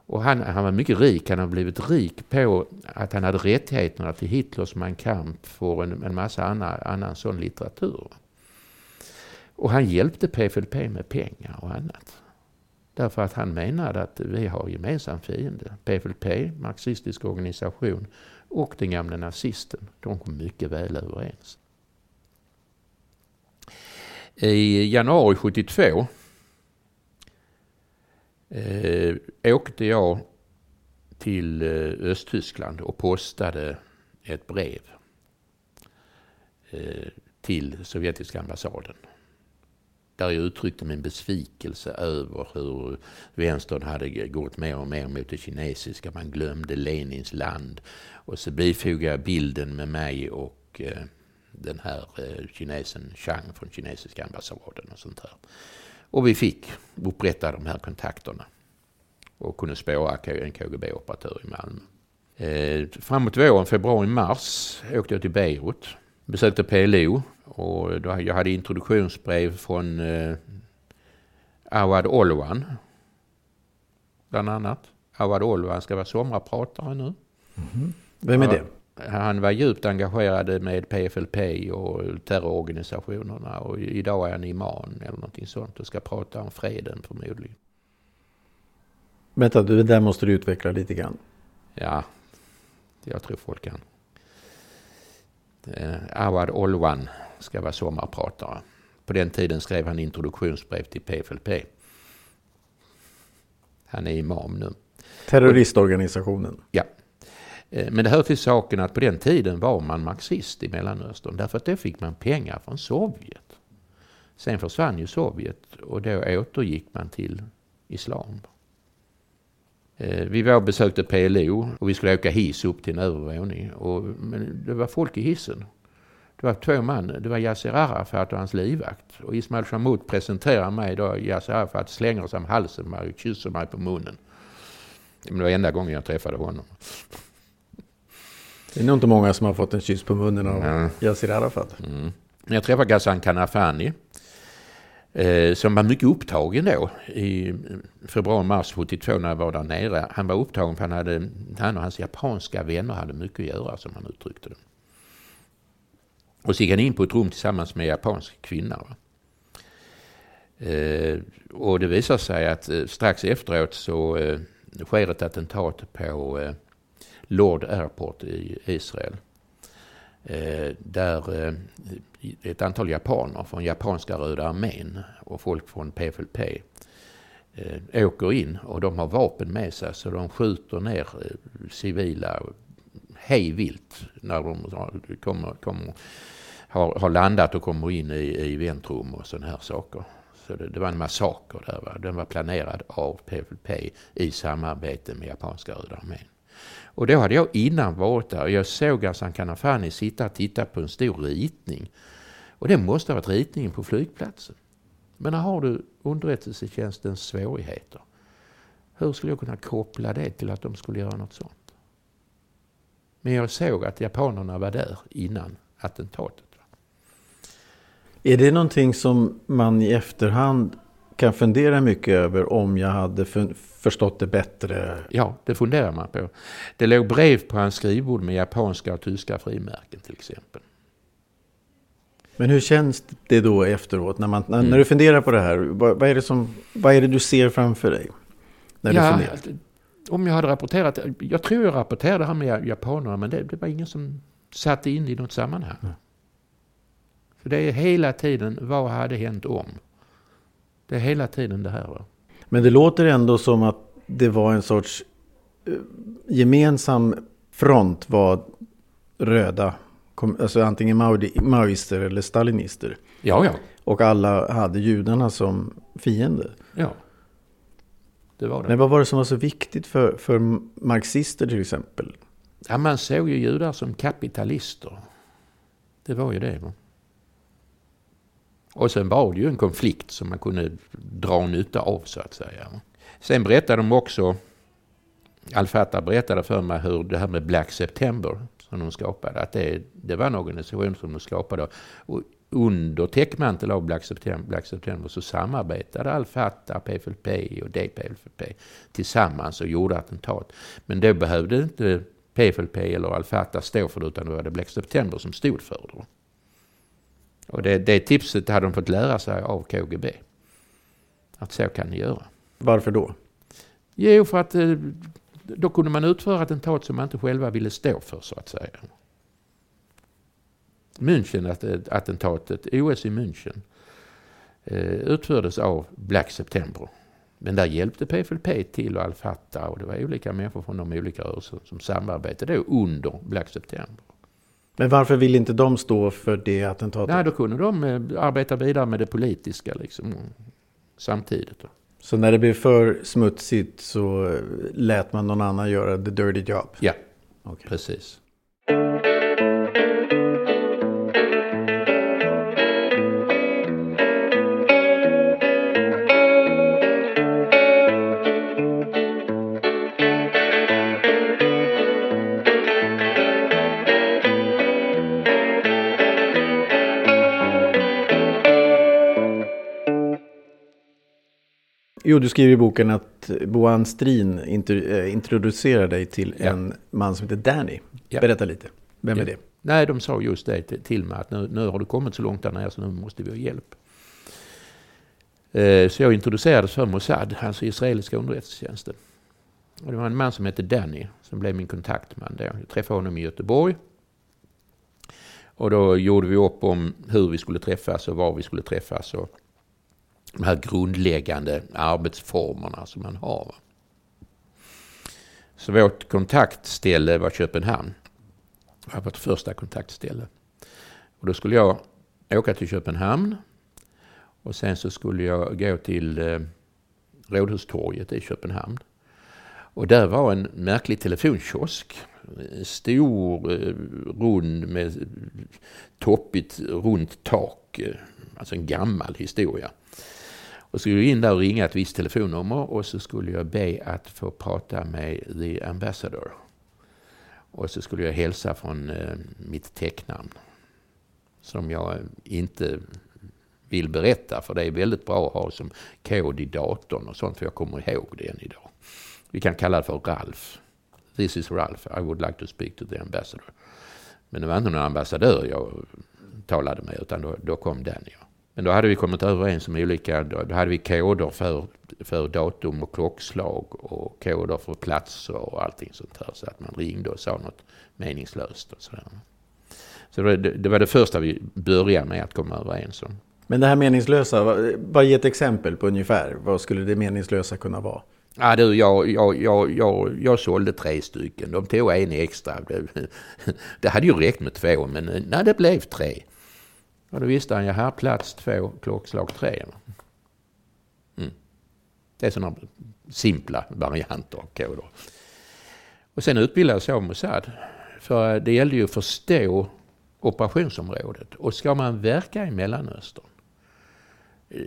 [SPEAKER 1] Och han, han var mycket rik. Han har blivit rik på att han hade rättigheterna till Hitlers Mein Kampf och en, en massa annan, annan sån litteratur. Och han hjälpte PFLP med pengar och annat. Därför att han menade att vi har gemensam fiende. PFLP, marxistisk organisation, och den gamla nazisten. De kom mycket väl överens. I januari 72 eh, åkte jag till eh, Östtyskland och postade ett brev eh, till sovjetiska ambassaden. Där jag uttryckte min besvikelse över hur vänstern hade gått mer och mer mot det kinesiska. Man glömde Lenins land. Och så bifogade jag bilden med mig och eh, den här eh, kinesen Chang från kinesiska ambassaden och sånt här. Och vi fick upprätta de här kontakterna och kunde spåra en KGB-operatör i Malmö. Eh, framåt våren, februari-mars, åkte jag till Beirut. Besökte PLO och då, jag hade introduktionsbrev från eh, Awad Olwan. Bland annat. Awad Olwan ska vara sommarpratare nu. Mm
[SPEAKER 2] -hmm. Vem är det?
[SPEAKER 1] Han var djupt engagerad med PFLP och terrororganisationerna och idag är han imam eller någonting sånt och ska prata om freden förmodligen.
[SPEAKER 2] Vänta, det där måste du utveckla lite grann.
[SPEAKER 1] Ja, jag tror folk kan. Eh, Awad Olwan ska vara sommarpratare. På den tiden skrev han introduktionsbrev till PFLP. Han är imam nu.
[SPEAKER 2] Terroristorganisationen?
[SPEAKER 1] Ja. Eh, men det hör till saken att på den tiden var man marxist i Mellanöstern därför att då fick man pengar från Sovjet. Sen försvann ju Sovjet och då återgick man till islam. Eh, vi var och besökte PLO och vi skulle åka hiss upp till en övervåning. Och, men det var folk i hissen. Det var två man. Det var Yasser Arafat och hans livvakt. Och Ismail Shamut presenterar mig då. Yasser Arafat slänger sig om halsen på mig och kysser mig på munnen. Det var enda gången jag träffade honom.
[SPEAKER 2] Det är nog inte många som har fått en kyss på munnen av mm. Yasser Arafat. Mm.
[SPEAKER 1] Jag träffade Ghassan Kanafani. Eh, som var mycket upptagen då i februari-mars 72 när jag var där nere. Han var upptagen för han, hade, han och hans japanska vänner hade mycket att göra som han uttryckte det. Och så gick han in på ett rum tillsammans med en japansk kvinna. Eh, och det visar sig att eh, strax efteråt så eh, sker ett attentat på eh, Lord Airport i Israel. Eh, där eh, ett antal japaner från japanska Röda armén och folk från PFLP eh, åker in och de har vapen med sig så de skjuter ner civila hejvilt när de kommer, kommer, har, har landat och kommer in i, i väntrum och sådana här saker. Så det, det, var en massaker där. Va? Den var planerad av PFLP i samarbete med japanska Röda armén. Och då hade jag innan varit där och jag såg Hassan Kanafani sitta och titta på en stor ritning. Och det måste ha varit ritningen på flygplatsen. Men här har du underrättelsetjänstens svårigheter. Hur skulle jag kunna koppla det till att de skulle göra något sånt? Men jag såg att japanerna var där innan attentatet.
[SPEAKER 2] Är det någonting som man i efterhand kan fundera mycket över om jag hade förstått det bättre.
[SPEAKER 1] Ja, det funderar man på. Det låg brev på hans skrivbord med japanska och tyska frimärken till exempel.
[SPEAKER 2] Men hur känns det då efteråt när, man, när, mm. när du funderar på det här? Vad, vad, är det som, vad är det du ser framför dig? När
[SPEAKER 1] ja, du funderar? om jag hade rapporterat, jag tror jag rapporterade det här med japanerna men det, det var ingen som satte in i något sammanhang. Mm. För det är hela tiden, vad hade hänt om? Det är hela tiden det här. Va?
[SPEAKER 2] Men det låter ändå som att det var en sorts eh, gemensam front var röda, alltså antingen maoister eller stalinister.
[SPEAKER 1] Ja, ja.
[SPEAKER 2] Och alla hade judarna som fiende.
[SPEAKER 1] Ja. Det var det.
[SPEAKER 2] Men vad var det som var så viktigt för, för marxister till exempel?
[SPEAKER 1] Ja, man såg ju judar som kapitalister. Det var ju det. Och sen var det ju en konflikt som man kunde dra nytta av så att säga. Sen berättade de också, Al-Fatah berättade för mig hur det här med Black September som de skapade, att det, det var en organisation som de skapade. Och under täckmantel av Black September, Black September så samarbetade Al-Fatah, PFLP och DPLP tillsammans och gjorde attentat. Men då behövde inte PFLP eller Al-Fatah stå för det utan det var det Black September som stod för det. Och det, det tipset hade de fått lära sig av KGB. Att så kan ni göra.
[SPEAKER 2] Varför då?
[SPEAKER 1] Jo, för att eh, då kunde man utföra attentat som man inte själva ville stå för så att säga. München-attentatet, OS i München, eh, utfördes av Black September. Men där hjälpte PFLP till och Al-Fatah och det var olika människor från de olika rörelser som samarbetade under Black September.
[SPEAKER 2] Men varför vill inte de stå för det attentatet?
[SPEAKER 1] Nej, då kunde de eh, arbeta vidare med det politiska liksom, samtidigt.
[SPEAKER 2] Så när det blev för smutsigt så eh, lät man någon annan göra the dirty job?
[SPEAKER 1] Ja, okay. precis.
[SPEAKER 2] Jo, du skriver i boken att Boan Strin eh, introducerar dig till ja. en man som heter Danny. Ja. Berätta lite. Vem ja. är det?
[SPEAKER 1] Nej, de sa just det till mig att nu, nu har du kommit så långt där nere så nu måste vi ha hjälp. Eh, så jag introducerades för Mossad, alltså israeliska underrättelsetjänsten. Och det var en man som hette Danny som blev min kontaktman. Då. Jag träffade honom i Göteborg. Och då gjorde vi upp om hur vi skulle träffas och var vi skulle träffas. Och de här grundläggande arbetsformerna som man har. Så vårt kontaktställe var Köpenhamn. Det var vårt första kontaktställe. Och då skulle jag åka till Köpenhamn och sen så skulle jag gå till eh, Rådhustorget i Köpenhamn. Och där var en märklig telefonkiosk. Stor, eh, rund med toppigt, runt tak. Eh, alltså en gammal historia. Och så skulle jag in där och ringa ett visst telefonnummer och så skulle jag be att få prata med the ambassador. Och så skulle jag hälsa från eh, mitt tecknamn. Som jag inte vill berätta för det är väldigt bra att ha som kod i datorn och sånt för jag kommer ihåg det än idag. Vi kan kalla det för Ralf. This is Ralf, I would like to speak to the ambassador. Men det var inte någon ambassadör jag talade med utan då, då kom Daniel. Men då hade vi kommit överens om olika, då hade vi koder för, för datum och klockslag och koder för platser och allting sånt här. Så att man ringde och sa något meningslöst och sådär. Så det, det var det första vi började med att komma överens om.
[SPEAKER 2] Men det här meningslösa, bara ge ett exempel på ungefär. Vad skulle det meningslösa kunna vara?
[SPEAKER 1] Ja, du, jag, jag, jag, jag, jag sålde tre stycken. De tog en extra. Det, det hade ju räckt med två, men nej, det blev tre. Och då visste han, jag här plats två, klockslag tre. Mm. Det är sådana simpla varianter av koder. Och sen utbildades jag av Mossad. För det gällde ju att förstå operationsområdet. Och ska man verka i Mellanöstern,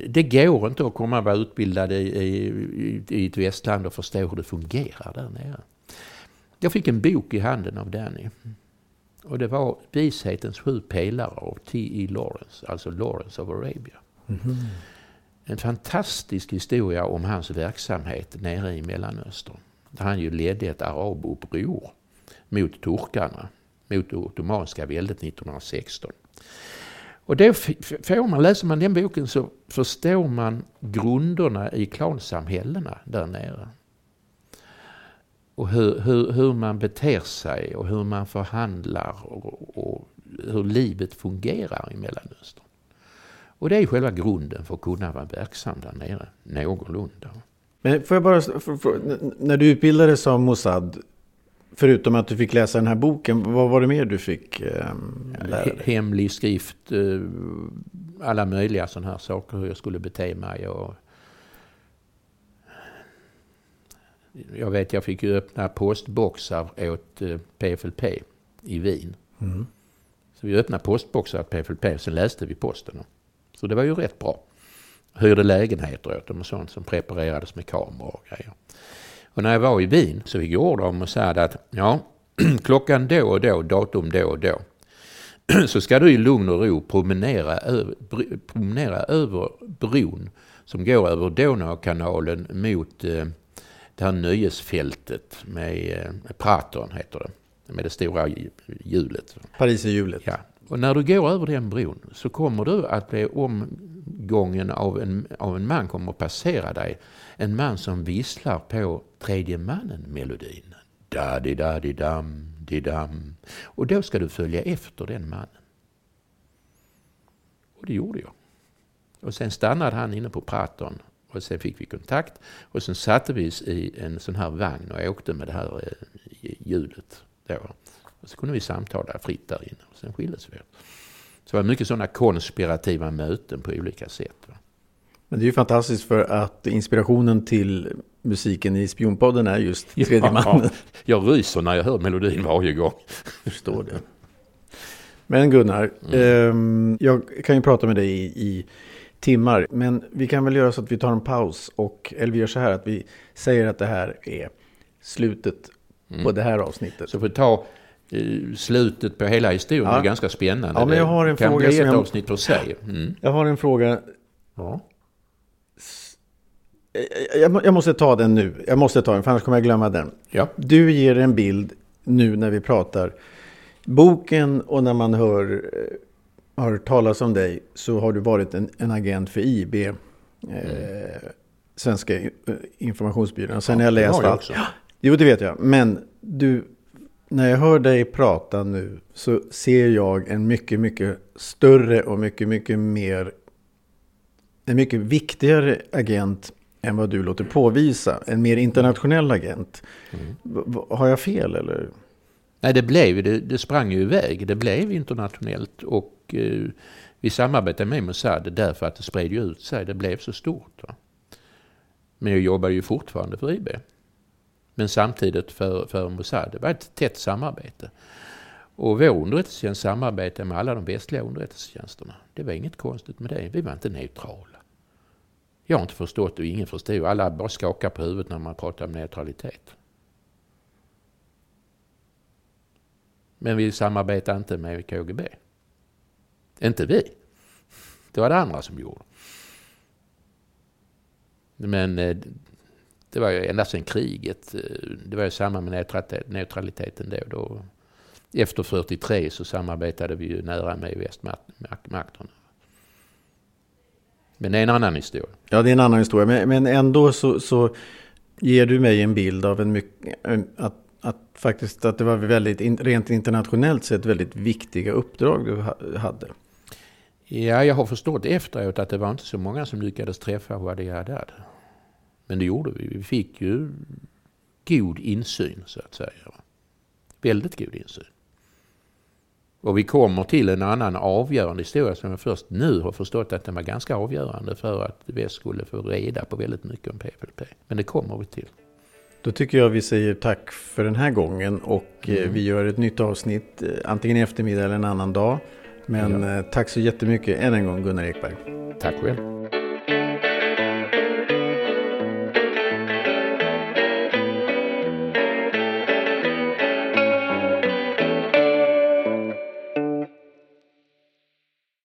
[SPEAKER 1] det går inte att komma och vara utbildad i, i, i ett västland och förstå hur det fungerar där nere. Jag fick en bok i handen av Danny. Och det var Vishetens sju pelare av T.E. Lawrence, alltså Lawrence of Arabia. Mm -hmm. En fantastisk historia om hans verksamhet nere i Mellanöstern. Där han ju ledde ett arabuppror mot turkarna, mot det ottomanska väldet 1916. Och då får man, läser man den boken så förstår man grunderna i klansamhällena där nere och hur, hur, hur, man beter sig och hur man förhandlar och, och, hur livet fungerar i Mellanöstern. Och det är själva grunden för att kunna vara verksam där nere, någorlunda.
[SPEAKER 2] Men får jag bara, för, för, när du utbildades som Mossad, förutom att du fick läsa den här boken, vad var det mer du fick eh, lära dig?
[SPEAKER 1] Hemlig skrift, eh, alla möjliga sådana här saker, hur jag skulle bete mig och Jag vet jag fick ju öppna postboxar åt eh, PFLP i Wien.
[SPEAKER 2] Mm.
[SPEAKER 1] Så vi öppnade postboxar åt PFLP och sen läste vi posten. Så det var ju rätt bra. Hyrde lägenheter åt dem och sånt som preparerades med kameror och grejer. Och när jag var i Wien så fick jag order om och sa att ja, klockan då och då, datum då och då, så ska du i lugn och ro promenera över, promenera över bron som går över Donaukanalen mot eh, det här nöjesfältet med eh, Praton, heter det, med det stora hjulet.
[SPEAKER 2] Pariserhjulet.
[SPEAKER 1] Ja. Och när du går över den bron så kommer du att bli omgången av en, av en man kommer att passera dig. En man som visslar på tredje mannen-melodin. Da-di-da-di-dam, di-dam. Och då ska du följa efter den mannen. Och det gjorde jag. Och sen stannade han inne på Praton och sen fick vi kontakt och sen satte vi oss i en sån här vagn och åkte med det här eh, hjulet. Då. Och så kunde vi samtala fritt där inne och sen skildes vi. Så det var mycket sådana konspirativa möten på olika sätt. Va?
[SPEAKER 2] Men det är ju fantastiskt för att inspirationen till musiken i Spionpodden är just tredje ja, mannen.
[SPEAKER 1] Jag ryser när jag hör melodin varje gång.
[SPEAKER 2] Förstår det. Men Gunnar, mm. eh, jag kan ju prata med dig i, i, timmar. Men vi kan väl göra så att vi tar en paus. Och, eller vi gör så här att vi säger att det här är slutet mm. på det här avsnittet.
[SPEAKER 1] Så får vi ta eh, slutet på hela historien. Ja. Det är ganska spännande.
[SPEAKER 2] Ja, men jag har en
[SPEAKER 1] det kan
[SPEAKER 2] fråga
[SPEAKER 1] bli ett
[SPEAKER 2] jag...
[SPEAKER 1] avsnitt för sig. Mm.
[SPEAKER 2] Jag har en fråga.
[SPEAKER 1] Ja.
[SPEAKER 2] Jag, måste ta den nu. Jag måste ta den, för annars kommer jag glömma den.
[SPEAKER 1] Ja.
[SPEAKER 2] Du ger en bild nu när vi pratar. Boken och när man hör, eh, hör talas om dig så har du varit en, en agent för IB. Eh, mm. Svenska informationsbyrån. Sen ja, har jag läst allt. Ja, jo, det vet jag. Men du, när jag hör dig prata nu så ser jag en mycket, mycket större och mycket, mycket mer en mycket viktigare agent än vad du låter påvisa. En mer internationell agent. Mm. Har jag fel eller?
[SPEAKER 1] Nej, det blev det, det sprang ju iväg. Det blev internationellt och eh, vi samarbetade med Mossad därför att det spred ju ut sig. Det blev så stort. Va? Men jag jobbar ju fortfarande för IB. Men samtidigt för, för Mossad. Det var ett tätt samarbete. Och vår underrättelsetjänst samarbetade med alla de västliga underrättelsetjänsterna. Det var inget konstigt med det. Vi var inte neutrala. Jag har inte förstått och ingen förstod. Alla bara skakar på huvudet när man pratar om neutralitet. Men vi samarbetar inte med KGB. Inte vi. Det var det andra som gjorde. Men eh, det var ju ända sedan kriget. Eh, det var ju samma med neutraliteten då. då. Efter 43 så samarbetade vi ju nära med västmakterna. Men det är en annan historia.
[SPEAKER 2] Ja, det är en annan historia. Men, men ändå så, så ger du mig en bild av en mycket, att, att faktiskt att det var väldigt, rent internationellt sett, väldigt viktiga uppdrag du hade.
[SPEAKER 1] Ja, jag har förstått efteråt att det var inte så många som lyckades träffa Wadi Haddad. Men det gjorde vi. Vi fick ju god insyn, så att säga. Väldigt god insyn. Och vi kommer till en annan avgörande historia som jag först nu har förstått att den var ganska avgörande för att väst skulle få reda på väldigt mycket om PFLP. Men det kommer vi till.
[SPEAKER 2] Då tycker jag vi säger tack för den här gången och eh, mm. vi gör ett nytt avsnitt eh, antingen i eftermiddag eller en annan dag. Men ja. Eh, tack så jättemycket än en gång Gunnar Ekberg.
[SPEAKER 1] Tack själv.